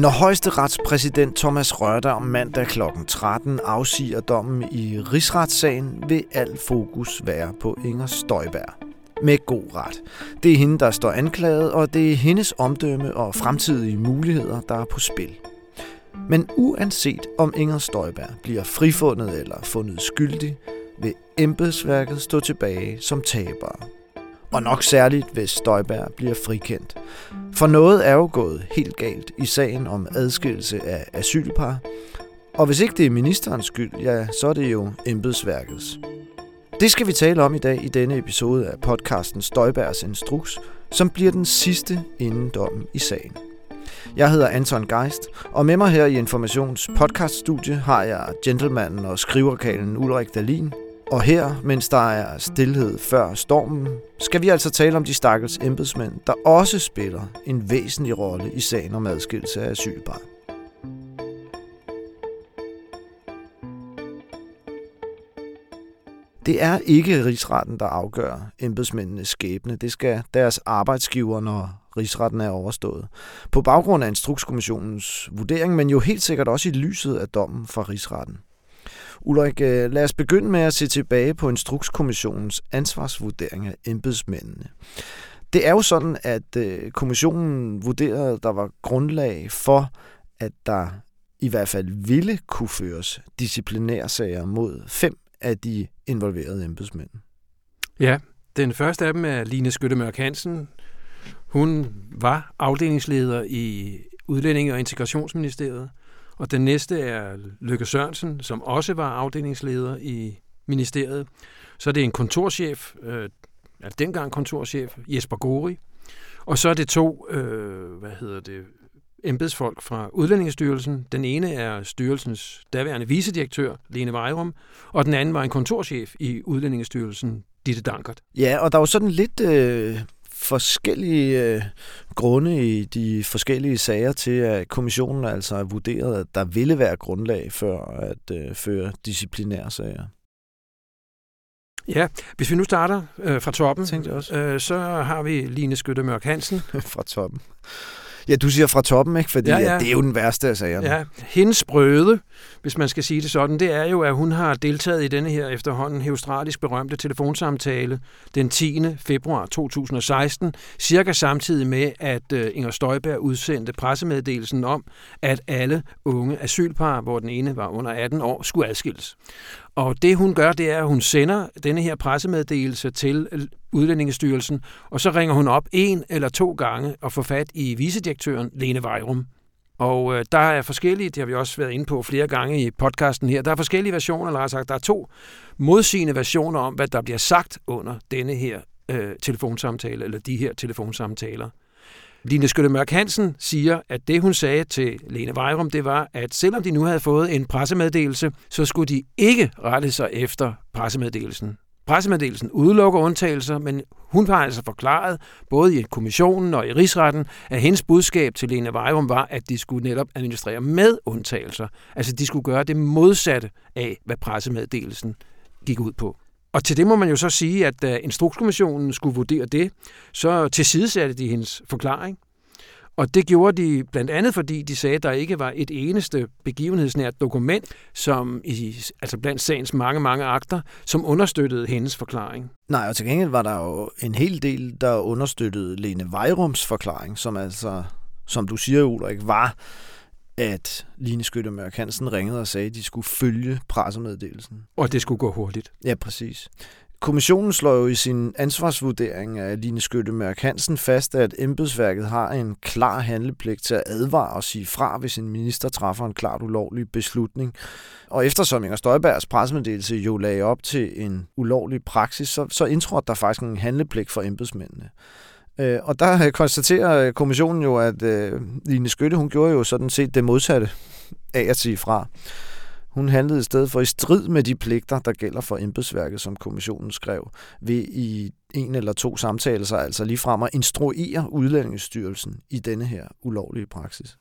Når højesteretspræsident Thomas Rørter om mandag kl. 13 afsiger dommen i rigsretssagen, vil al fokus være på Inger Støjberg. Med god ret. Det er hende, der står anklaget, og det er hendes omdømme og fremtidige muligheder, der er på spil. Men uanset om Inger Støjberg bliver frifundet eller fundet skyldig, vil embedsværket stå tilbage som tabere. Og nok særligt, hvis Støjberg bliver frikendt. For noget er jo gået helt galt i sagen om adskillelse af asylpar. Og hvis ikke det er ministerens skyld, ja, så er det jo embedsværkets. Det skal vi tale om i dag i denne episode af podcasten Støjbergs Instruks, som bliver den sidste inden dommen i sagen. Jeg hedder Anton Geist, og med mig her i Informations podcaststudie har jeg gentlemanen og skriverkalen Ulrik Dalin, og her, mens der er stillhed før stormen, skal vi altså tale om de stakkels embedsmænd, der også spiller en væsentlig rolle i sagen om adskillelse af asylbarn. Det er ikke rigsretten, der afgør embedsmændenes skæbne. Det skal deres arbejdsgiver, når rigsretten er overstået. På baggrund af Instrukskommissionens vurdering, men jo helt sikkert også i lyset af dommen fra rigsretten. Ulrik, øh, lad os begynde med at se tilbage på Instrukskommissionens ansvarsvurdering af embedsmændene. Det er jo sådan, at øh, kommissionen vurderede, at der var grundlag for, at der i hvert fald ville kunne føres disciplinærsager mod fem af de involverede embedsmænd. Ja, den første af dem er Line Skyttemørk Hansen. Hun var afdelingsleder i Udlændinge- og Integrationsministeriet. Og den næste er Lykke Sørensen, som også var afdelingsleder i ministeriet. Så er det en kontorchef, øh, altså dengang kontorchef, Jesper Gori. Og så er det to, øh, hvad hedder det, embedsfolk fra Udlændingsstyrelsen. Den ene er styrelsens daværende vicedirektør, Lene Vejrum, og den anden var en kontorchef i Udlændingsstyrelsen, Ditte Dankert. Ja, og der var sådan lidt øh, forskellige øh, grunde i de forskellige sager til, at kommissionen altså har vurderet, at der ville være grundlag for at øh, føre disciplinære sager. Ja, hvis vi nu starter øh, fra toppen, jeg også. Øh, så har vi Line Skytte Mørk Hansen. fra toppen. Ja, du siger fra toppen, ikke? Fordi Ja, ja. det er jo den værste af sagerne. Ja, hendes brøde, hvis man skal sige det sådan, det er jo, at hun har deltaget i denne her efterhånden heostratisk berømte telefonsamtale den 10. februar 2016, cirka samtidig med, at øh, Inger Støjberg udsendte pressemeddelelsen om, at alle unge asylpar, hvor den ene var under 18 år, skulle adskilles. Og det hun gør, det er, at hun sender denne her pressemeddelelse til øh, Udlændingestyrelsen, og så ringer hun op en eller to gange og får fat i vicedirektøren Lene Vejrum. Og øh, der er forskellige, det har vi også været inde på flere gange i podcasten her, der er forskellige versioner, eller sagt, der er to modsigende versioner om, hvad der bliver sagt under denne her øh, telefonsamtale, eller de her telefonsamtaler. Line Skytte Mørk Hansen siger, at det hun sagde til Lene Vejrum, det var, at selvom de nu havde fået en pressemeddelelse, så skulle de ikke rette sig efter pressemeddelelsen. Pressemeddelelsen udelukker undtagelser, men hun har altså forklaret, både i kommissionen og i rigsretten, at hendes budskab til Lene Vejrum var, at de skulle netop administrere med undtagelser. Altså de skulle gøre det modsatte af, hvad pressemeddelelsen gik ud på. Og til det må man jo så sige, at da Instrukskommissionen skulle vurdere det, så tilsidesatte de hendes forklaring. Og det gjorde de blandt andet, fordi de sagde, at der ikke var et eneste begivenhedsnært dokument, som i, altså blandt sagens mange, mange akter, som understøttede hendes forklaring. Nej, og til gengæld var der jo en hel del, der understøttede Lene Vejrums forklaring, som altså, som du siger, Ulrik, var, at Line Skytte Mørk Hansen ringede og sagde, at de skulle følge pressemeddelelsen. Og det skulle gå hurtigt. Ja, præcis. Kommissionen slår jo i sin ansvarsvurdering af Line Skytte Mørk Hansen fast, at embedsværket har en klar handlepligt til at advare og sige fra, hvis en minister træffer en klart ulovlig beslutning. Og eftersom Inger Støjbergs pressemeddelelse jo lagde op til en ulovlig praksis, så, så indtrådte der faktisk en handlepligt for embedsmændene. Øh, Og der øh, konstaterer øh, kommissionen jo, at øh, Line Skytte, hun gjorde jo sådan set det modsatte af at sige fra. Hun handlede i stedet for i strid med de pligter, der gælder for embedsværket, som kommissionen skrev, ved i en eller to samtaler sig altså ligefrem at instruere Udlændingsstyrelsen i denne her ulovlige praksis.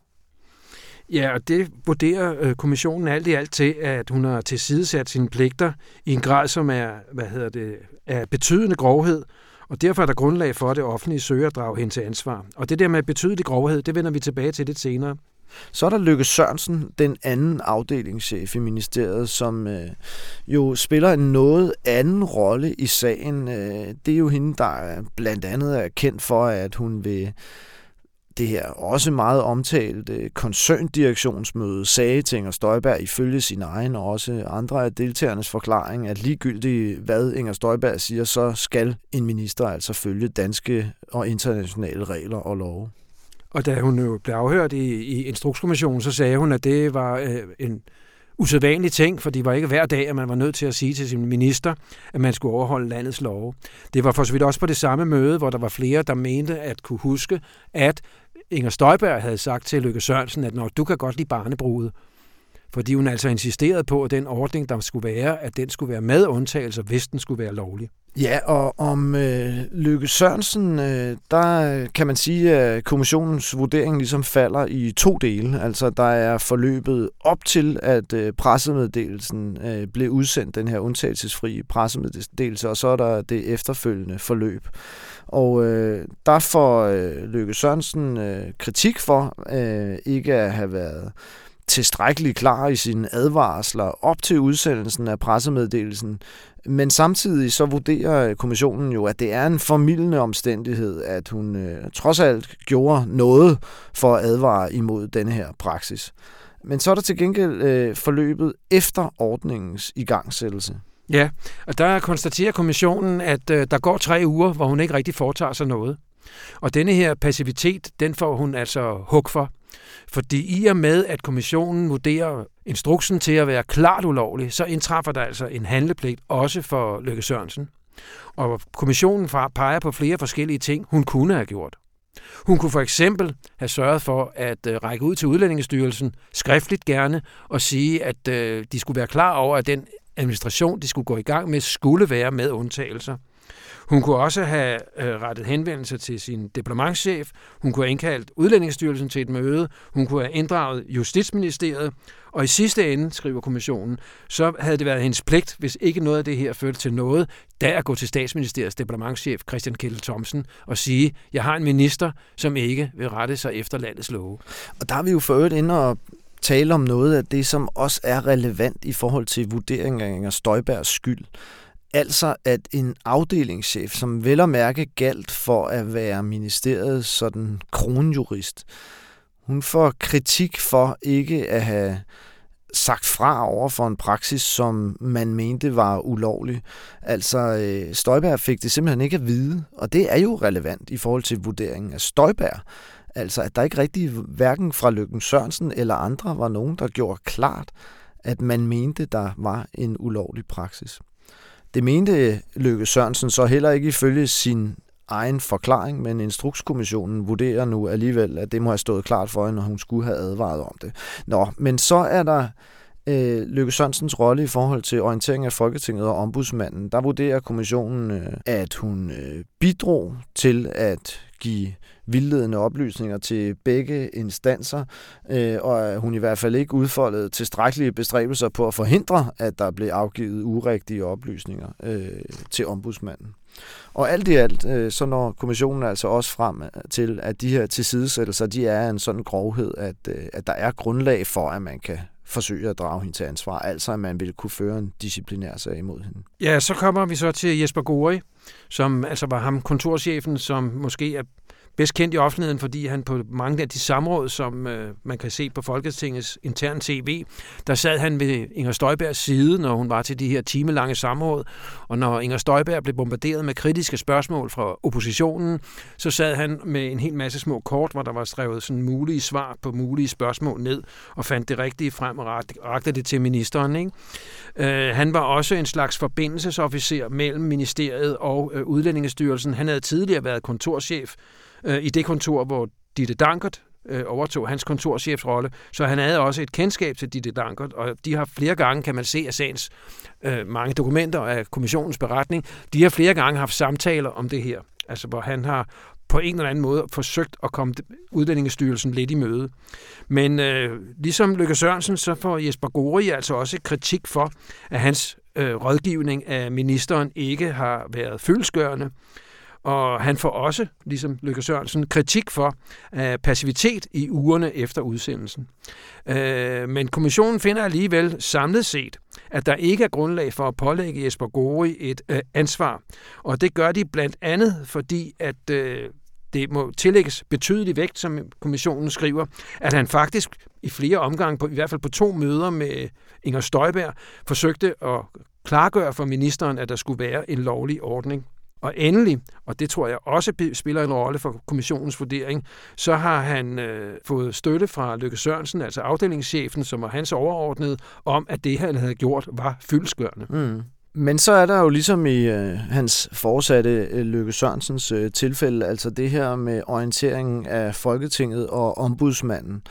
Ja, og det vurderer øh, kommissionen alt i alt til, at hun har tilsidesat sine pligter i en grad, som er, hvad hedder det, er betydende grovhed, og derfor er der grundlag for, at det offentlige søger at drage hende til ansvar. Og det der med betydelig grovhed, det vender vi tilbage til lidt senere. Så er der Lykke Sørensen, den anden afdelingschef i ministeriet, som øh, jo spiller en noget anden rolle i sagen. Øh, det er jo hende, der øh, blandt andet er kendt for, at hun vil det her også meget omtalte koncerndirektionsmøde sagde til Inger Støjberg ifølge sin egen og også andre af deltagernes forklaring, at ligegyldigt hvad Inger Støjberg siger, så skal en minister altså følge danske og internationale regler og love. Og da hun jo blev afhørt i, i Instrukskommissionen, så sagde hun, at det var øh, en usædvanlig ting, for det var ikke hver dag, at man var nødt til at sige til sin minister, at man skulle overholde landets love. Det var for så vidt også på det samme møde, hvor der var flere, der mente at kunne huske, at Inger Støjberg havde sagt til Lykke Sørensen, at når du kan godt lide barnebruget, fordi hun altså insisterede på, at den ordning, der skulle være, at den skulle være med undtagelser, hvis den skulle være lovlig. Ja, og om øh, Lykke Sørensen, øh, der kan man sige, at kommissionens vurdering ligesom falder i to dele. Altså, der er forløbet op til, at øh, pressemeddelelsen øh, blev udsendt, den her undtagelsesfri pressemeddelelse, og så er der det efterfølgende forløb. Og øh, der får øh, Lykke Sørensen øh, kritik for øh, ikke at have været tilstrækkeligt klar i sine advarsler op til udsendelsen af pressemeddelelsen. Men samtidig så vurderer kommissionen jo, at det er en formidlende omstændighed, at hun øh, trods alt gjorde noget for at advare imod denne her praksis. Men så er der til gengæld øh, forløbet efter ordningens igangsættelse. Ja, og der konstaterer kommissionen, at øh, der går tre uger, hvor hun ikke rigtig foretager sig noget. Og denne her passivitet, den får hun altså hug for. Fordi i og med, at kommissionen vurderer instruksen til at være klart ulovlig, så indtræffer der altså en handlepligt også for Løkke Sørensen. Og kommissionen peger på flere forskellige ting, hun kunne have gjort. Hun kunne for eksempel have sørget for at øh, række ud til Udlændingestyrelsen, skriftligt gerne, og sige, at øh, de skulle være klar over, at den administration, de skulle gå i gang med, skulle være med undtagelser. Hun kunne også have øh, rettet henvendelse til sin diplomatschef, Hun kunne have indkaldt Udlændingsstyrelsen til et møde. Hun kunne have inddraget Justitsministeriet. Og i sidste ende, skriver kommissionen, så havde det været hendes pligt, hvis ikke noget af det her førte til noget, da at gå til statsministeriets diplomatschef Christian Kjell Thomsen og sige, jeg har en minister, som ikke vil rette sig efter landets love. Og der er vi jo for øvrigt inde og tale om noget af det, som også er relevant i forhold til vurderingen af Støjbergs skyld. Altså at en afdelingschef, som vel og mærke galt for at være ministeriets sådan kronjurist, hun får kritik for ikke at have sagt fra over for en praksis, som man mente var ulovlig. Altså, øh, Støjberg fik det simpelthen ikke at vide, og det er jo relevant i forhold til vurderingen af Støjberg. Altså, at der ikke rigtig, hverken fra Lykken Sørensen eller andre, var nogen, der gjorde klart, at man mente, der var en ulovlig praksis. Det mente Lykke Sørensen så heller ikke ifølge sin egen forklaring, men Instrukskommissionen vurderer nu alligevel, at det må have stået klart for hende, når hun skulle have advaret om det. Nå, men så er der øh, Lykke Sørensens rolle i forhold til orientering af Folketinget og ombudsmanden. Der vurderer kommissionen, øh, at hun øh, bidrog til at give vildledende oplysninger til begge instanser, øh, og at hun i hvert fald ikke udfoldede tilstrækkelige bestræbelser på at forhindre, at der blev afgivet urigtige oplysninger øh, til ombudsmanden. Og alt i alt, øh, så når kommissionen altså også frem øh, til, at de her tilsidesættelser, de er en sådan grovhed, at, øh, at der er grundlag for, at man kan forsøge at drage hende til ansvar, altså at man ville kunne føre en disciplinær sag imod hende. Ja, så kommer vi så til Jesper Gori, som altså var ham kontorchefen, som måske er bedst kendt i offentligheden, fordi han på mange af de samråd, som øh, man kan se på Folketingets intern tv, der sad han ved Inger Støjbergs side, når hun var til de her timelange samråd. Og når Inger Støjberg blev bombarderet med kritiske spørgsmål fra oppositionen, så sad han med en hel masse små kort, hvor der var skrevet sådan mulige svar på mulige spørgsmål ned, og fandt det rigtige frem og rakte det til ministeren. Ikke? Øh, han var også en slags forbindelsesofficer mellem ministeriet og øh, Udlændingestyrelsen. Han havde tidligere været kontorchef øh, i det kontor, hvor Ditte Dankert øh, overtog hans kontorchefsrolle, så han havde også et kendskab til Ditte Dankert, og de har flere gange, kan man se af sagens øh, mange dokumenter af kommissionens beretning, de har flere gange haft samtaler om det her, altså hvor han har på en eller anden måde forsøgt at komme Udlændingestyrelsen lidt i møde. Men øh, ligesom Lykke Sørensen, så får Jesper Gori altså også kritik for, at hans øh, rådgivning af ministeren ikke har været fyldskørende og han får også, ligesom Lykke Sørensen, kritik for øh, passivitet i ugerne efter udsendelsen. Øh, men kommissionen finder alligevel samlet set, at der ikke er grundlag for at pålægge Jesper Gori et øh, ansvar. Og det gør de blandt andet, fordi at øh, det må tillægges betydelig vægt, som kommissionen skriver, at han faktisk i flere omgange, på, i hvert fald på to møder med Inger Støjberg, forsøgte at klargøre for ministeren, at der skulle være en lovlig ordning. Og endelig, og det tror jeg også spiller en rolle for kommissionens vurdering, så har han øh, fået støtte fra Lykke Sørensen, altså afdelingschefen, som var hans overordnede, om at det, han havde gjort, var fyldskørende. Mm. Men så er der jo ligesom i øh, hans forsatte øh, Lykke Sørensens øh, tilfælde, altså det her med orienteringen af Folketinget og ombudsmanden.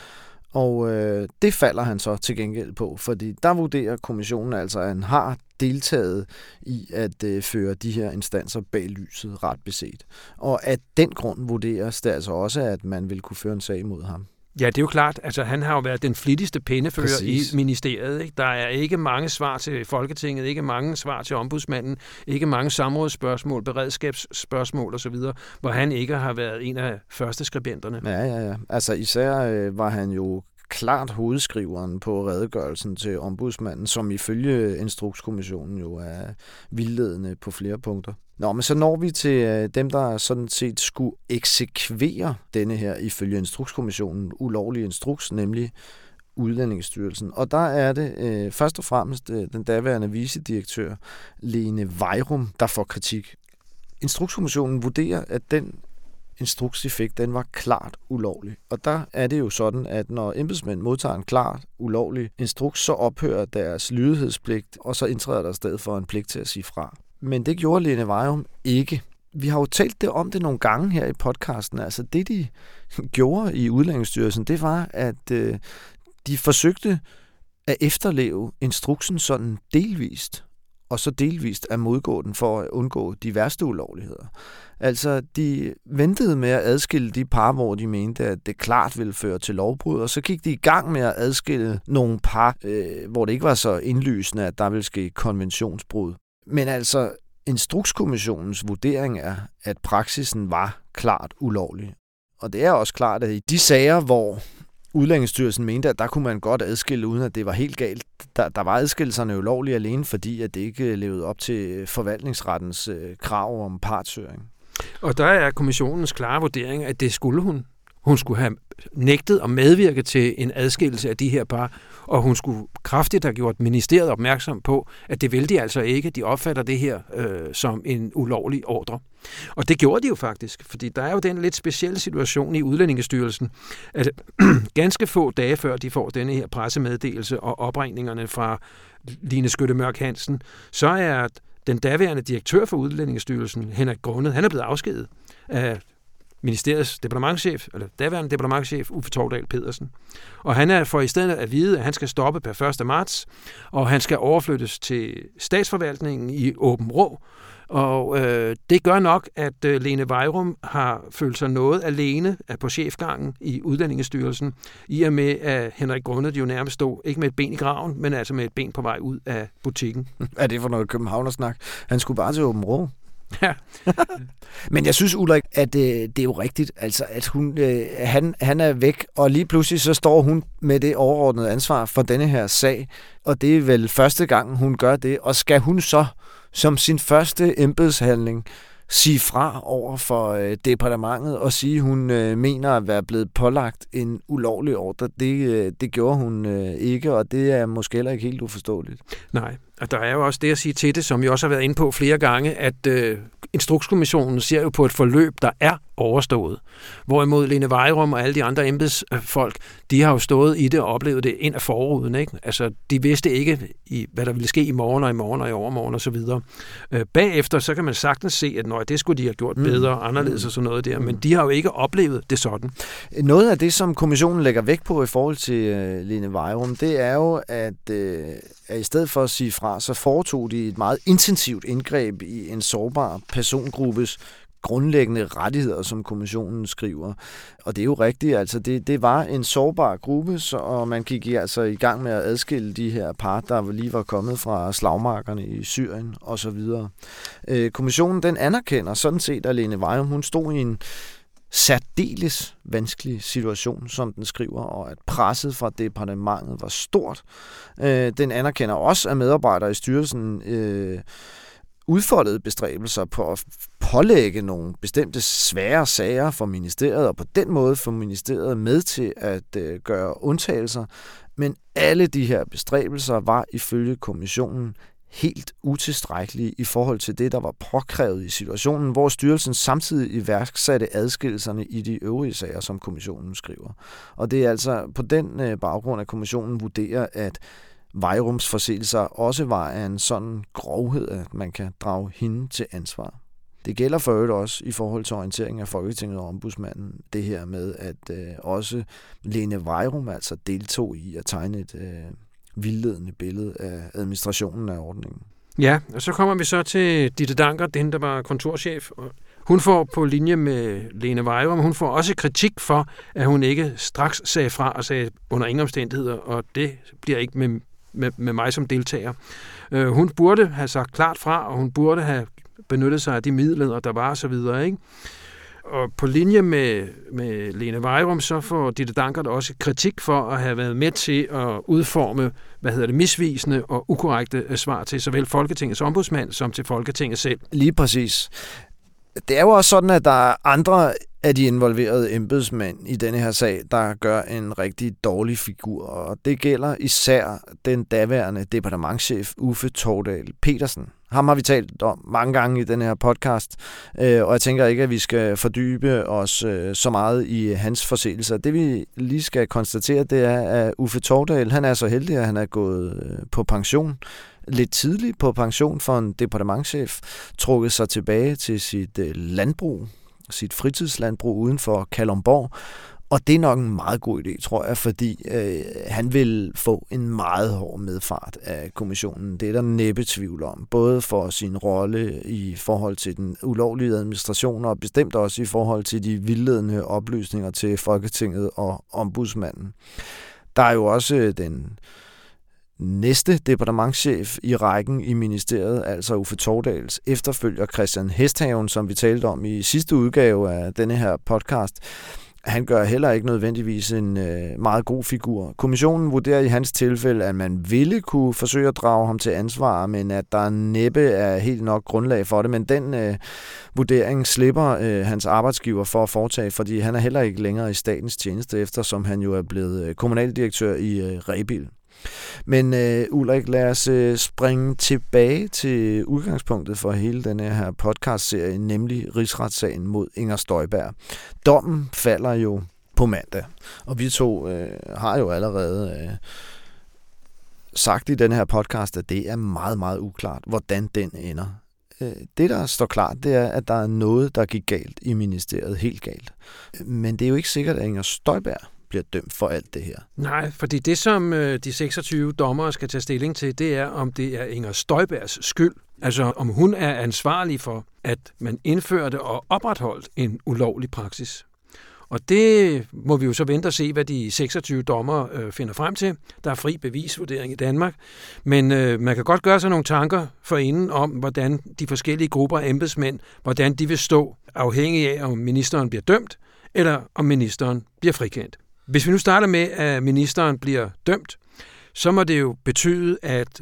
Og øh, det falder han så til gengæld på, fordi der vurderer kommissionen altså, at han har deltaget i at øh, føre de her instanser bag lyset ret beset. Og af den grund vurderes det altså også, at man vil kunne føre en sag mod ham. Ja, det er jo klart. Altså, han har jo været den flittigste pindefører Præcis. i ministeriet. Ikke? Der er ikke mange svar til Folketinget, ikke mange svar til ombudsmanden, ikke mange samrådsspørgsmål, beredskabsspørgsmål osv., hvor han ikke har været en af første skribenterne. Ja, ja, ja. Altså især øh, var han jo klart hovedskriveren på redegørelsen til ombudsmanden, som ifølge Instrukskommissionen jo er vildledende på flere punkter. Nå, men så når vi til øh, dem, der sådan set skulle eksekvere denne her ifølge Instrukskommissionen ulovlige instruks, nemlig Udlændingsstyrelsen. Og der er det øh, først og fremmest øh, den daværende vicedirektør Lene Vejrum, der får kritik. Instrukskommissionen vurderer, at den instruks, de fik, den var klart ulovlig. Og der er det jo sådan, at når embedsmænd modtager en klart ulovlig instruks, så ophører deres lydighedspligt, og så indtræder der sted for en pligt til at sige fra. Men det gjorde Lene Vejum ikke. Vi har jo talt det om det nogle gange her i podcasten. Altså det, de gjorde i Udlændingsstyrelsen, det var, at øh, de forsøgte at efterleve instruksen sådan delvist og så delvist at modgå den for at undgå de værste ulovligheder. Altså, de ventede med at adskille de par, hvor de mente, at det klart ville føre til lovbrud, og så gik de i gang med at adskille nogle par, øh, hvor det ikke var så indlysende, at der ville ske konventionsbrud. Men altså, Instrukskommissionens vurdering er, at praksisen var klart ulovlig. Og det er også klart, at i de sager, hvor Udlændingsstyrelsen mente, at der kunne man godt adskille, uden at det var helt galt. Der, der var adskillelserne ulovlige alene, fordi at det ikke levede op til forvaltningsrettens øh, krav om partshøring. Og der er kommissionens klare vurdering, at det skulle hun. Hun skulle have nægtet at medvirke til en adskillelse af de her par, og hun skulle kraftigt have gjort ministeriet opmærksom på, at det vil de altså ikke. De opfatter det her øh, som en ulovlig ordre. Og det gjorde de jo faktisk, fordi der er jo den lidt specielle situation i Udlændingestyrelsen, at ganske få dage før de får denne her pressemeddelelse og opregningerne fra Line Skytte Mørk Hansen, så er den daværende direktør for Udlændingestyrelsen, Henrik Grundet, han er blevet afskedet af ministeriets departementchef, eller daværende departementchef, Uffe Tordal Pedersen. Og han er for i stedet at vide, at han skal stoppe per 1. marts, og han skal overflyttes til statsforvaltningen i Åben Rå, og øh, det gør nok, at øh, Lene Vejrum har følt sig noget alene af på chefgangen i Udlændingestyrelsen, i og med, at Henrik Grundet jo nærmest stod, ikke med et ben i graven, men altså med et ben på vej ud af butikken. Er det for noget københavnersnak? Han skulle bare til Åben Rå. Ja. Men jeg synes, Ulrik, at øh, det er jo rigtigt, altså, at hun, øh, han, han er væk, og lige pludselig så står hun med det overordnede ansvar for denne her sag, og det er vel første gang, hun gør det, og skal hun så som sin første embedshandling sige fra over for øh, departementet og sige, hun øh, mener at være blevet pålagt en ulovlig ordre. Det, øh, det gjorde hun øh, ikke, og det er måske heller ikke helt uforståeligt. Nej, og der er jo også det at sige til det, som jeg også har været inde på flere gange, at øh, Instrukskommissionen ser jo på et forløb, der er overstået. Hvorimod Lene Vejrum og alle de andre embedsfolk, de har jo stået i det og oplevet det ind af forruden. Ikke? Altså, de vidste ikke, i, hvad der ville ske i morgen og i morgen og i overmorgen osv. Øh, bagefter, så kan man sagtens se, at når det skulle de have gjort mm. bedre og anderledes og sådan noget der, men mm. de har jo ikke oplevet det sådan. Noget af det, som kommissionen lægger vægt på i forhold til uh, Lene Vejrum, det er jo, at, uh, at i stedet for at sige fra, så foretog de et meget intensivt indgreb i en sårbar persongruppes grundlæggende rettigheder, som kommissionen skriver. Og det er jo rigtigt, altså det, det var en sårbar gruppe, så, og man gik altså i gang med at adskille de her par, der lige var kommet fra slagmarkerne i Syrien osv. Øh, kommissionen den anerkender sådan set, at Lene Vejum, hun stod i en særdeles vanskelig situation, som den skriver, og at presset fra departementet var stort. Øh, den anerkender også, at medarbejdere i styrelsen øh, udfoldede bestræbelser på at pålægge nogle bestemte svære sager for ministeriet, og på den måde få ministeriet med til at øh, gøre undtagelser. Men alle de her bestræbelser var ifølge kommissionen helt utilstrækkelige i forhold til det, der var påkrævet i situationen, hvor styrelsen samtidig iværksatte adskillelserne i de øvrige sager, som kommissionen skriver. Og det er altså på den øh, baggrund, at kommissionen vurderer, at vejrumsforseelser også var af en sådan grovhed, at man kan drage hende til ansvar. Det gælder for øvrigt også i forhold til orienteringen af Folketinget og ombudsmanden, det her med, at øh, også Lene Vejrum altså deltog i at tegne et øh, vildledende billede af administrationen af ordningen. Ja, og så kommer vi så til Ditte Danker, den der var kontorchef. Hun får på linje med Lene Vejrum, hun får også kritik for, at hun ikke straks sagde fra og sagde under ingen omstændigheder, og det bliver ikke med med, med mig som deltager. Øh, hun burde have sagt klart fra, og hun burde have benyttet sig af de midler, der var osv., ikke? Og på linje med, med Lene Vejrum, så får Ditte Dankert også kritik for at have været med til at udforme, hvad hedder det, misvisende og ukorrekte øh, svar til såvel Folketingets ombudsmand som til Folketinget selv. Lige præcis. Det er jo også sådan, at der er andre af de involverede embedsmænd i denne her sag, der gør en rigtig dårlig figur, og det gælder især den daværende departementchef Uffe Tordal Petersen. Ham har vi talt om mange gange i den her podcast, øh, og jeg tænker ikke, at vi skal fordybe os øh, så meget i hans forseelser. Det vi lige skal konstatere, det er, at Uffe Tordal, han er så heldig, at han er gået øh, på pension lidt tidligt på pension for en departementchef, trukket sig tilbage til sit øh, landbrug, sit fritidslandbrug uden for Kalumborg. Og det er nok en meget god idé, tror jeg, fordi øh, han vil få en meget hård medfart af kommissionen. Det er der næppe tvivl om. Både for sin rolle i forhold til den ulovlige administration, og bestemt også i forhold til de vildledende oplysninger til Folketinget og ombudsmanden. Der er jo også øh, den næste departementschef i rækken i ministeriet, altså Uffe Tordals efterfølger Christian Hesthaven, som vi talte om i sidste udgave af denne her podcast. Han gør heller ikke nødvendigvis en øh, meget god figur. Kommissionen vurderer i hans tilfælde, at man ville kunne forsøge at drage ham til ansvar, men at der næppe er helt nok grundlag for det. Men den øh, vurdering slipper øh, hans arbejdsgiver for at foretage, fordi han er heller ikke længere i statens tjeneste, eftersom han jo er blevet øh, kommunaldirektør i øh, Rebil. Men øh, Ulrik, lad os øh, springe tilbage til udgangspunktet for hele den her podcast-serie, nemlig rigsretssagen mod Inger Støjberg. Dommen falder jo på mandag, og vi to øh, har jo allerede Øh, sagt i den her podcast, at det er meget, meget uklart, hvordan den ender. Øh, det, der står klart, det er, at der er noget, der gik galt i ministeriet, helt galt. Men det er jo ikke sikkert, at Inger Støjberg bliver dømt for alt det her. Nej, fordi det, som øh, de 26 dommere skal tage stilling til, det er, om det er Inger Støjbergs skyld. Altså, om hun er ansvarlig for, at man indførte og opretholdt en ulovlig praksis. Og det må vi jo så vente og se, hvad de 26 dommer øh, finder frem til. Der er fri bevisvurdering i Danmark, men øh, man kan godt gøre sig nogle tanker forinden om, hvordan de forskellige grupper af embedsmænd, hvordan de vil stå, afhængig af, om ministeren bliver dømt, eller om ministeren bliver frikendt. Hvis vi nu starter med, at ministeren bliver dømt, så må det jo betyde, at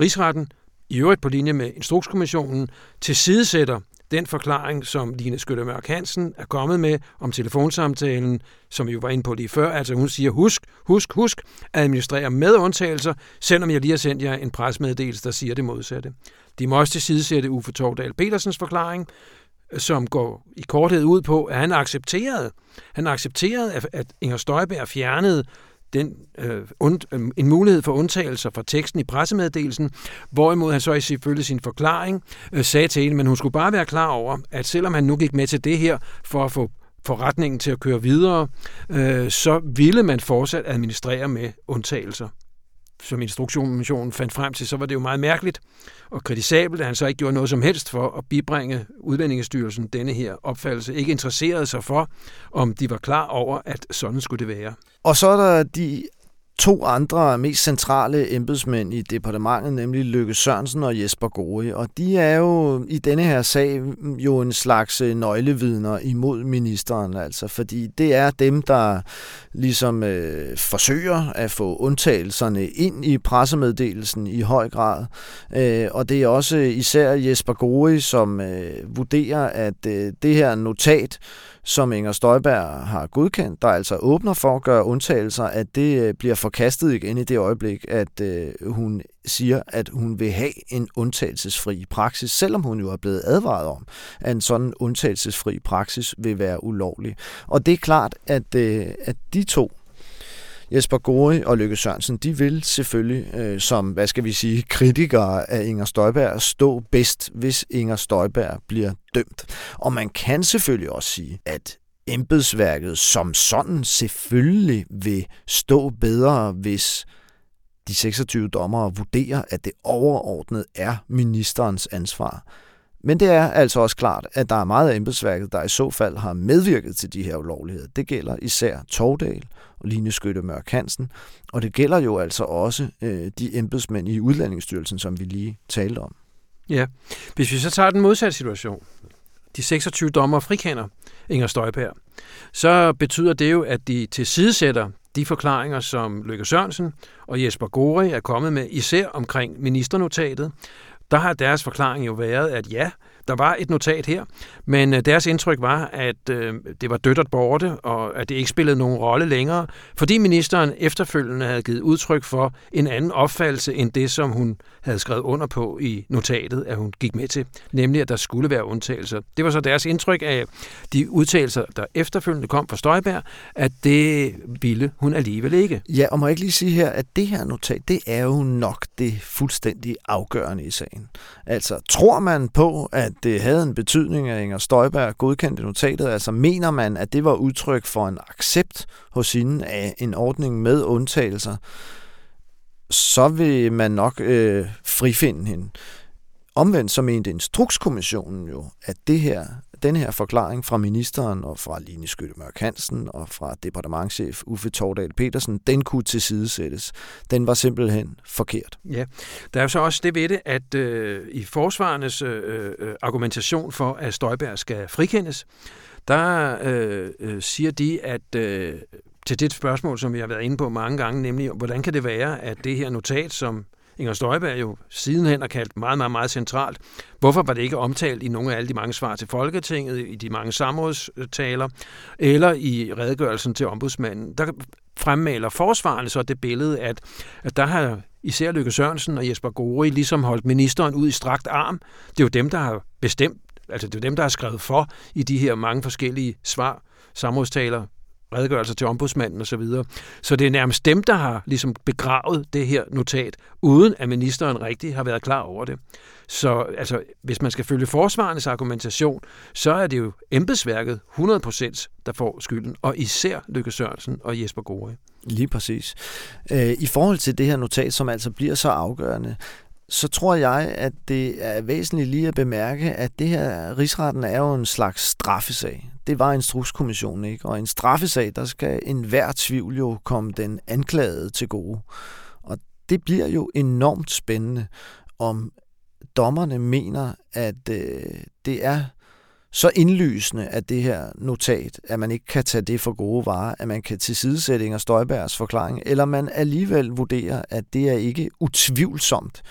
rigsretten, i øvrigt på linje med Instrukskommissionen, tilsidesætter den forklaring, som Line Skyttermørk Hansen er kommet med om telefonsamtalen, som vi jo var inde på lige før. Altså hun siger, husk, husk, husk, administrere med undtagelser, selvom jeg lige har sendt jer en presmeddelelse, der siger det modsatte. De må også tilsidesætte Uffe Tordal Petersens forklaring, som går i korthed ud på, at han accepterede, han accepterede at, at Inger Støjberg fjernede den, øh, und, øh, en mulighed for undtagelser fra teksten i pressemeddelelsen, hvorimod han så i selvfølgelig sin forklaring øh, sagde til hende, men hun skulle bare være klar over, at selvom han nu gik med til det her for at få forretningen til at køre videre, øh, så ville man fortsat administrere med undtagelser som instruktionen fandt frem til, så var det jo meget mærkeligt og kritisabelt, at han så ikke gjorde noget som helst for at bibringe Udlændingestyrelsen denne her opfattelse. Ikke interesserede sig for, om de var klar over, at sådan skulle det være. Og så er der de to andre mest centrale embedsmænd i departementet, nemlig Løkke Sørensen og Jesper Gori. Og de er jo i denne her sag mm, jo en slags øh, nøglevidner imod ministeren, altså, fordi det er dem, der ligesom øh, forsøger at få undtagelserne ind i pressemeddelelsen i høj grad. Øh, og det er også især Jesper Gori, som øh, vurderer, at øh, det her notat, som Inger Støjberg har godkendt, der altså åbner for at gøre undtagelser, at det øh, bliver forkastet igen i det øjeblik, at øh, hun siger, at hun vil have en undtagelsesfri praksis, selvom hun jo er blevet advaret om, at en sådan undtagelsesfri praksis vil være ulovlig. Og det er klart, at, øh, at de to Jesper Gori og Lykke Sørensen, de vil selvfølgelig øh, som, hvad skal vi sige, kritikere af Inger Støjberg stå bedst, hvis Inger Støjberg bliver dømt. Og man kan selvfølgelig også sige, at embedsværket som sådan selvfølgelig vil stå bedre, hvis de 26 dommere vurderer, at det overordnet er ministerens ansvar. Men det er altså også klart, at der er meget af embedsværket, der i så fald har medvirket til de her ulovligheder. Det gælder især Tordal og Line Skytte Mørk Hansen, og det gælder jo altså også øh, de embedsmænd i Udlændingsstyrelsen, som vi lige talte om. Ja, hvis vi så tager den modsatte situation, de 26 dommer frikender Inger Støjberg, så betyder det jo, at de tilsidesætter de forklaringer, som Løkke Sørensen og Jesper Gore er kommet med, især omkring ministernotatet, der har deres forklaring jo været, at ja, der var et notat her, men øh, deres indtryk var, at øh, det var dødt og borte, og at det ikke spillede nogen rolle længere, fordi ministeren efterfølgende havde givet udtryk for en anden opfattelse end det, som hun havde skrevet under på i notatet, at hun gik med til, nemlig at der skulle være undtagelser. Det var så deres indtryk af de udtalelser, der efterfølgende kom fra Støjberg, at det ville hun alligevel ikke. Ja, og må jeg ikke lige sige her, at det her notat, det er jo nok det fuldstændig afgørende i sagen. Altså, tror man på, at det havde en betydning, at Inger Støjberg godkendte notatet? Altså, mener man, at det var udtryk for en accept hos hende af en ordning med undtagelser? så vil man nok øh, frifinde hende. Omvendt så mente Instrukskommissionen jo, at det her, den her forklaring fra ministeren og fra Line Skyttemørk Hansen og fra departementchef Uffe Tordal Petersen, den kunne tilsidesættes. Den var simpelthen forkert. Ja, der er jo så også det ved det, at øh, i forsvarernes øh, øh, argumentation for, at Støjberg skal frikendes, der øh, øh, siger de, at øh, til det spørgsmål, som vi har været inde på mange gange, nemlig hvordan kan det være, at det her notat, som Inger Støjberg jo sidenhen har kaldt meget, meget, meget centralt. Hvorfor var det ikke omtalt i nogle af alle de mange svar til Folketinget, i de mange samrådstaler, eller i redegørelsen til ombudsmanden? Der fremmaler forsvarende så det billede, at, at der har især Lykke Sørensen og Jesper Gori ligesom holdt ministeren ud i strakt arm. Det er jo dem, der har bestemt, altså det er dem, der har skrevet for i de her mange forskellige svar, samrådstaler, redegørelser til ombudsmanden osv. Så, så det er nærmest dem, der har ligesom begravet det her notat, uden at ministeren rigtig har været klar over det. Så altså, hvis man skal følge forsvarernes argumentation, så er det jo embedsværket 100% der får skylden, og især Lykke Sørensen og Jesper Gore. Lige præcis. Øh, I forhold til det her notat, som altså bliver så afgørende, så tror jeg, at det er væsentligt lige at bemærke, at det her rigsretten er jo en slags straffesag. Det var instrukskommissionen, ikke? Og en straffesag, der skal enhver tvivl jo komme den anklagede til gode. Og det bliver jo enormt spændende, om dommerne mener, at øh, det er så indlysende, at det her notat, at man ikke kan tage det for gode varer, at man kan tilsidesætte Inger Støjbergs forklaring, eller man alligevel vurderer, at det er ikke utvivlsomt,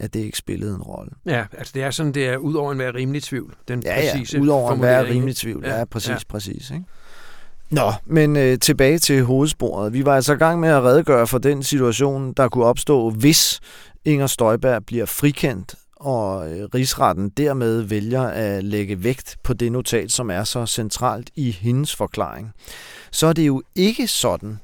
at det ikke spillede en rolle. Ja, altså det er sådan, det er ud over en være rimelig tvivl. Den ja, ja, ud over en være rimelig tvivl. Ja, ja præcis, ja. præcis. Ikke? Nå, men øh, tilbage til hovedsporet. Vi var altså i gang med at redegøre for den situation, der kunne opstå, hvis Inger Støjberg bliver frikendt, og øh, rigsretten dermed vælger at lægge vægt på det notat, som er så centralt i hendes forklaring. Så er det jo ikke sådan,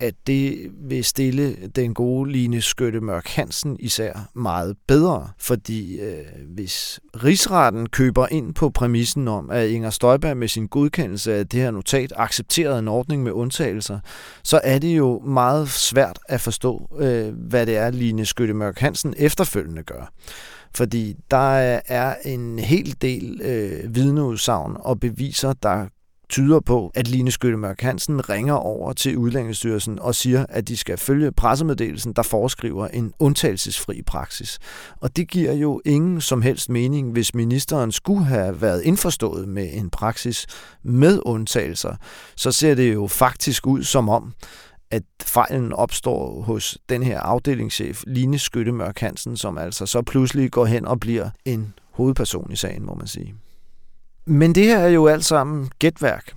at det vil stille den gode Line Skytte Mørk Hansen især meget bedre, fordi øh, hvis rigsretten køber ind på præmissen om, at Inger Støjberg med sin godkendelse af det her notat accepterede en ordning med undtagelser, så er det jo meget svært at forstå, øh, hvad det er, Line Skytte Mørk Hansen efterfølgende gør. Fordi der er en hel del øh, vidneudsagn og beviser, der tyder på, at Line Skyttemørk Hansen ringer over til Udlændingsstyrelsen og siger, at de skal følge pressemeddelelsen, der foreskriver en undtagelsesfri praksis. Og det giver jo ingen som helst mening, hvis ministeren skulle have været indforstået med en praksis med undtagelser. Så ser det jo faktisk ud som om, at fejlen opstår hos den her afdelingschef, Line Skyttemørk Hansen, som altså så pludselig går hen og bliver en hovedperson i sagen, må man sige. Men det her er jo alt sammen gætværk.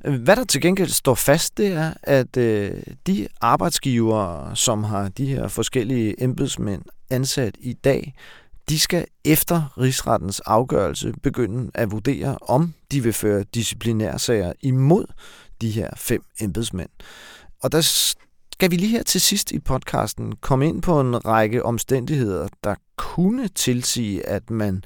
Hvad der til gengæld står fast, det er, at øh, de arbejdsgivere, som har de her forskellige embedsmænd ansat i dag, de skal efter rigsrettens afgørelse begynde at vurdere, om de vil føre disciplinærsager imod de her fem embedsmænd. Og der skal vi lige her til sidst i podcasten komme ind på en række omstændigheder, der kunne tilsige, at man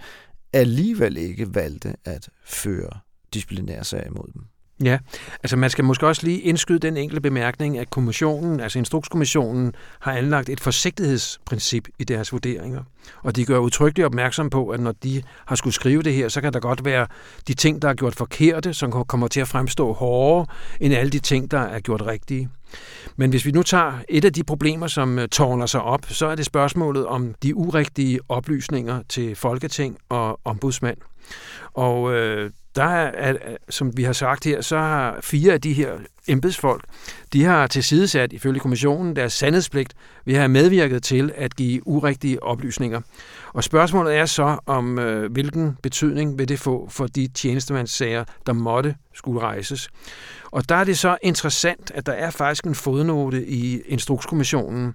alligevel ikke valgte at føre disciplinærsag imod dem. Ja, altså man skal måske også lige indskyde den enkelte bemærkning, at kommissionen, altså Instrukskommissionen, har anlagt et forsigtighedsprincip i deres vurderinger. Og de gør udtrykkeligt opmærksom på, at når de har skulle skrive det her, så kan der godt være de ting, der er gjort forkerte, som kommer til at fremstå hårdere end alle de ting, der er gjort rigtige. Men hvis vi nu tager et af de problemer, som øh, tårner sig op, så er det spørgsmålet om de urigtige oplysninger til Folketing og ombudsmand. Og øh, der er, som vi har sagt her, så har fire af de her embedsfolk, de har tilsidesat ifølge kommissionen deres sandhedspligt ved at have medvirket til at give urigtige oplysninger. Og spørgsmålet er så, om øh, hvilken betydning vil det få for de tjenestemandssager, der måtte skulle rejses. Og der er det så interessant, at der er faktisk en fodnote i Instrukskommissionen.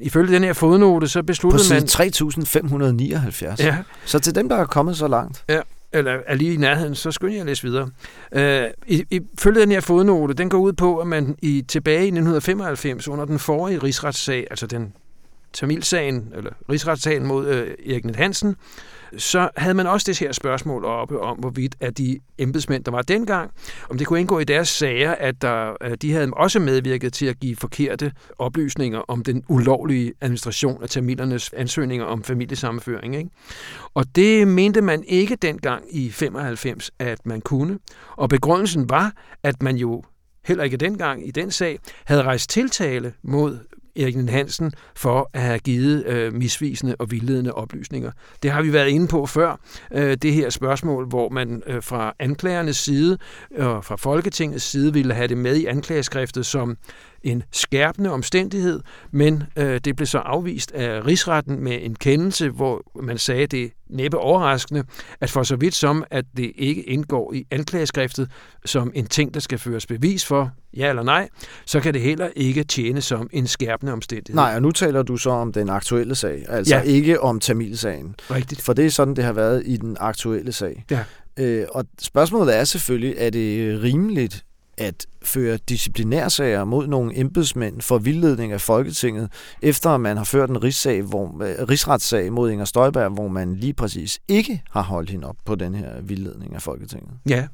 Ifølge den her fodnote, så besluttede man... På 3579. Ja. Så til dem, der er kommet så langt. Ja, eller er lige i nærheden, så skynder jeg at læse videre. Øh, ifølge den her fodnote, den går ud på, at man i tilbage i 1995, under den forrige rigsretssag, altså den Tamilsagen, eller rigsretssagen mod øh, Erik Net Hansen, så havde man også det her spørgsmål oppe om, hvorvidt at de embedsmænd, der var dengang, om det kunne indgå i deres sager, at der, at de havde også medvirket til at give forkerte oplysninger om den ulovlige administration af tamilernes ansøgninger om familiesammenføring. Ikke? Og det mente man ikke dengang i 95, at man kunne. Og begrundelsen var, at man jo heller ikke dengang i den sag, havde rejst tiltale mod Erik Hansen for at have givet øh, misvisende og vildledende oplysninger. Det har vi været inde på før, øh, det her spørgsmål, hvor man øh, fra anklagernes side og fra Folketingets side ville have det med i anklageskriftet som en skærpende omstændighed, men øh, det blev så afvist af rigsretten med en kendelse, hvor man sagde, det næppe overraskende, at for så vidt som, at det ikke indgår i anklageskriftet som en ting, der skal føres bevis for, ja eller nej, så kan det heller ikke tjene som en skærpende omstændighed. Nej, og nu taler du så om den aktuelle sag, altså ja. ikke om Tamilsagen. Rigtigt. For det er sådan, det har været i den aktuelle sag. Ja. Øh, og spørgsmålet er selvfølgelig, er det rimeligt, at føre disciplinærsager mod nogle embedsmænd for vildledning af Folketinget, efter man har ført en rigssag, hvor, øh, rigsretssag mod Inger Støjberg, hvor man lige præcis ikke har holdt hende op på den her vildledning af Folketinget. Ja,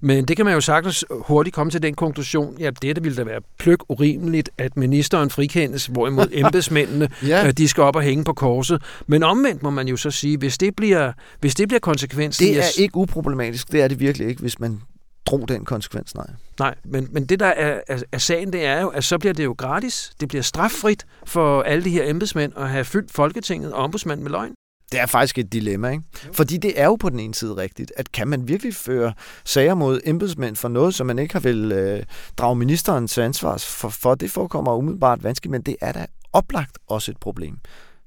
men det kan man jo sagtens hurtigt komme til den konklusion, ja, det ville da være pløk urimeligt, at ministeren frikendes, hvorimod embedsmændene, ja. Øh, de skal op og hænge på korset. Men omvendt må man jo så sige, hvis det bliver, hvis det bliver konsekvensen... Det er ikke uproblematisk, det er det virkelig ikke, hvis man drog den konsekvens, nej. Nej, men, men det der er, er, er sagen, det er jo, at så bliver det jo gratis. Det bliver straffrit for alle de her embedsmænd at have fyldt Folketinget og ombudsmanden med løgn. Det er faktisk et dilemma, ikke? Fordi det er jo på den ene side rigtigt, at kan man virkelig føre sager mod embedsmænd for noget, som man ikke har vil øh, drage ministeren til ansvar for, for, det forekommer umiddelbart vanskeligt, men det er da oplagt også et problem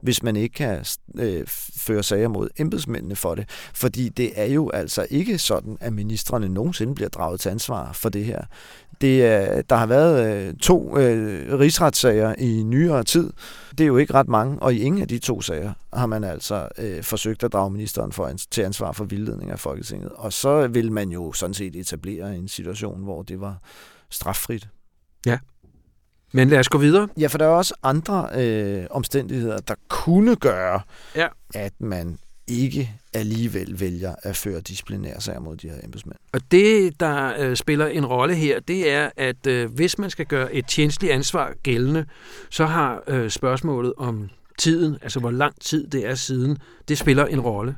hvis man ikke kan øh, føre sager mod embedsmændene for det. Fordi det er jo altså ikke sådan, at ministerne nogensinde bliver draget til ansvar for det her. Det er, der har været øh, to øh, rigsretssager i nyere tid. Det er jo ikke ret mange, og i ingen af de to sager har man altså øh, forsøgt at drage ministeren for, til ansvar for vildledning af Folketinget. Og så vil man jo sådan set etablere en situation, hvor det var straffrit. Ja, men lad os gå videre. Ja, for der er også andre øh, omstændigheder, der kunne gøre, ja. at man ikke alligevel vælger at føre disciplinære sager mod de her embedsmænd. Og det, der øh, spiller en rolle her, det er, at øh, hvis man skal gøre et tjenestligt ansvar gældende, så har øh, spørgsmålet om tiden, altså hvor lang tid det er siden, det spiller en rolle.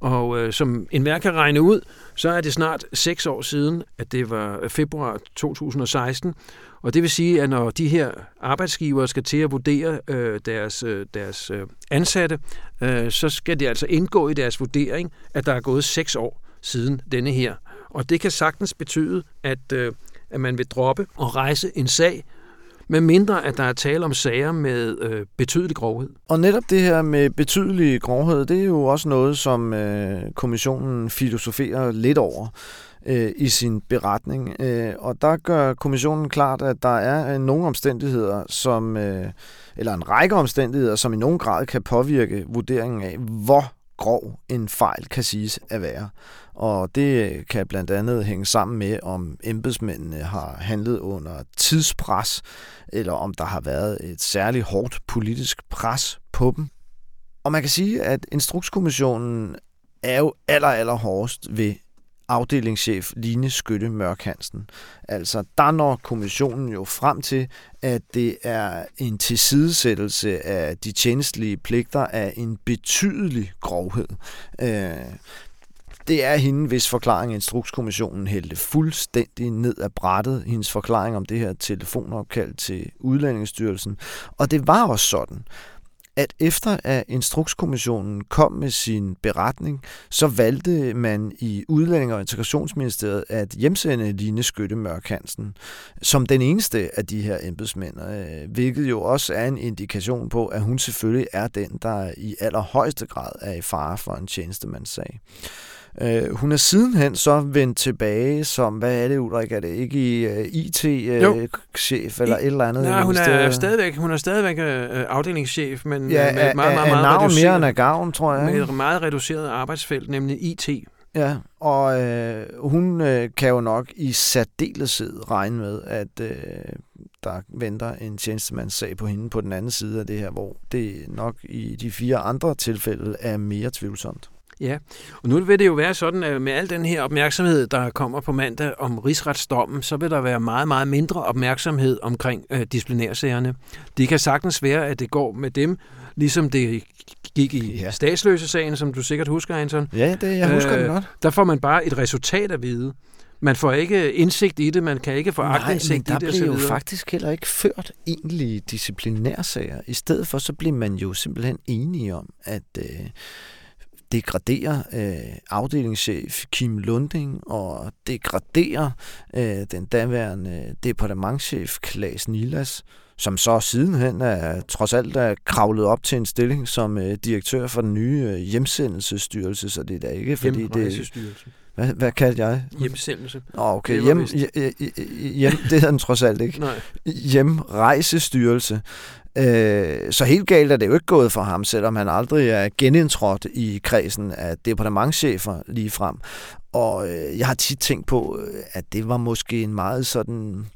Og øh, som enhver kan regne ud, så er det snart seks år siden, at det var øh, februar 2016. Og det vil sige, at når de her arbejdsgivere skal til at vurdere øh, deres, øh, deres øh, ansatte, øh, så skal det altså indgå i deres vurdering, at der er gået seks år siden denne her. Og det kan sagtens betyde, at, øh, at man vil droppe og rejse en sag, med mindre at der er tale om sager med øh, betydelig grovhed. Og netop det her med betydelig grovhed, det er jo også noget, som øh, kommissionen filosoferer lidt over øh, i sin beretning. Øh, og der gør kommissionen klart, at der er øh, nogle omstændigheder, som, øh, eller en række omstændigheder, som i nogen grad kan påvirke vurderingen af, hvor grov en fejl kan siges at være. Og det kan blandt andet hænge sammen med, om embedsmændene har handlet under tidspres, eller om der har været et særligt hårdt politisk pres på dem. Og man kan sige, at Instrukskommissionen er jo aller, aller hårdest ved afdelingschef Line Skytte Mørk Hansen. Altså, der når kommissionen jo frem til, at det er en tilsidesættelse af de tjenestlige pligter af en betydelig grovhed. Øh, det er hende, hvis forklaring Instrukskommissionen hældte fuldstændig ned af brættet, hendes forklaring om det her telefonopkald til Udlændingsstyrelsen. Og det var også sådan, at efter at Instrukskommissionen kom med sin beretning, så valgte man i Udlænding- og Integrationsministeriet at hjemsende Line Skytte Mørk Hansen som den eneste af de her embedsmænd, øh, hvilket jo også er en indikation på, at hun selvfølgelig er den, der i allerhøjeste grad er i fare for en tjenestemandssag. Øh, hun er sidenhen så vendt tilbage som, hvad er det, Ulrik? Er det ikke i uh, øh, IT-chef uh, eller I, et eller andet? Nej, hun er, stadigvæk, hun er stadigvæk uh, afdelingschef, men ja, med et meget, meget, meget, meget mere end af gavn, tror jeg. Med et meget reduceret arbejdsfelt, nemlig IT. Ja, og øh, hun øh, kan jo nok i særdeleshed regne med, at øh, der venter en tjenestemandssag på hende på den anden side af det her, hvor det nok i de fire andre tilfælde er mere tvivlsomt. Ja, og nu vil det jo være sådan, at med al den her opmærksomhed, der kommer på mandag om rigsretsdommen, så vil der være meget, meget mindre opmærksomhed omkring øh, disciplinærsagerne. Det kan sagtens være, at det går med dem, ligesom det gik i ja. statsløse-sagen, som du sikkert husker, Anton. Ja, det jeg husker øh, det godt. Der får man bare et resultat at vide. Man får ikke indsigt i det, man kan ikke få aktindsigt i det. der bliver jo faktisk heller ikke ført egentlige disciplinærsager. I stedet for, så bliver man jo simpelthen enige om, at øh, degradere øh, afdelingschef Kim Lunding og degradere øh, den daværende departementchef Klaas Nilas, som så sidenhen er trods alt er kravlet op til en stilling som øh, direktør for den nye øh, hjemsendelsesstyrelse, så det er da ikke fordi det hvad, hvad kaldte jeg? Hjemsendelse. Oh, okay, hjem, hjem, det hedder den trods alt ikke. Nej. Hjemrejsestyrelse. Øh, så helt galt er det jo ikke gået for ham, selvom han aldrig er genindtrådt i kredsen af departementchefer lige frem. Og øh, jeg har tit tænkt på, øh, at det var måske en meget sådan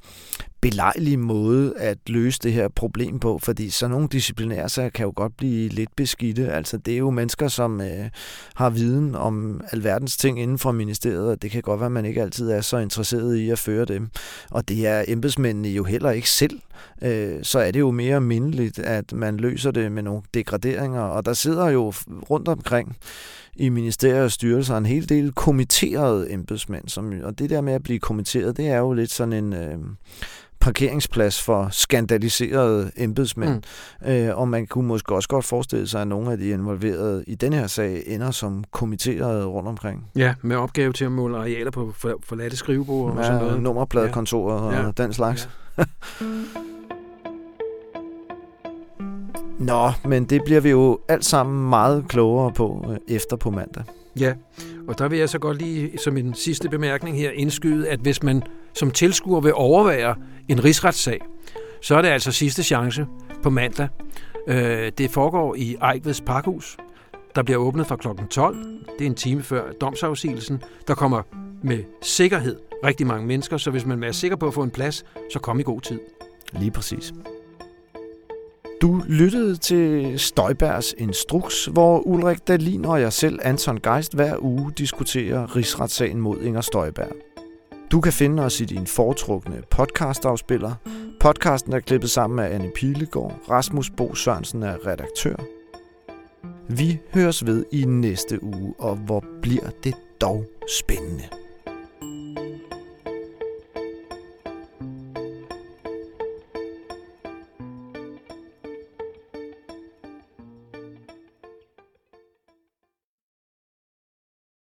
belejlig måde at løse det her problem på, fordi så nogle disciplinære sager kan jo godt blive lidt beskidte. Altså det er jo mennesker, som øh, har viden om alverdens ting inden for ministeriet, og det kan godt være, at man ikke altid er så interesseret i at føre dem. Og det er embedsmændene jo heller ikke selv. Øh, så er det jo mere mindeligt, at man løser det med nogle degraderinger, og der sidder jo rundt omkring i ministerier og styrelser en hel del kommitterede embedsmænd. Som, og det der med at blive kommitteret, det er jo lidt sådan en... Øh, parkeringsplads for skandaliserede embedsmænd. Mm. Øh, og man kunne måske også godt forestille sig, at nogle af de involverede i den her sag ender som kommitterede rundt omkring. Ja, med opgave til at måle arealer på forladte skrivebord ja, og sådan noget. nummerpladekontoret ja. og ja. den slags. Ja. Nå, men det bliver vi jo alt sammen meget klogere på øh, efter på mandag. Ja, og der vil jeg så godt lige som en sidste bemærkning her indskyde, at hvis man som tilskuer vil overvære en rigsretssag, så er det altså sidste chance på mandag. Øh, det foregår i Ejkveds Parkhus. Der bliver åbnet fra kl. 12. Det er en time før domsafsigelsen. Der kommer med sikkerhed rigtig mange mennesker, så hvis man er sikker på at få en plads, så kom i god tid. Lige præcis. Du lyttede til Støjbergs Instruks, hvor Ulrik Dalin og jeg selv, Anton Geist, hver uge diskuterer rigsretssagen mod Inger Støjberg. Du kan finde os i din foretrukne podcastafspiller. Podcasten er klippet sammen af Anne Pilegaard. Rasmus Bo Sørensen er redaktør. Vi høres ved i næste uge, og hvor bliver det dog spændende.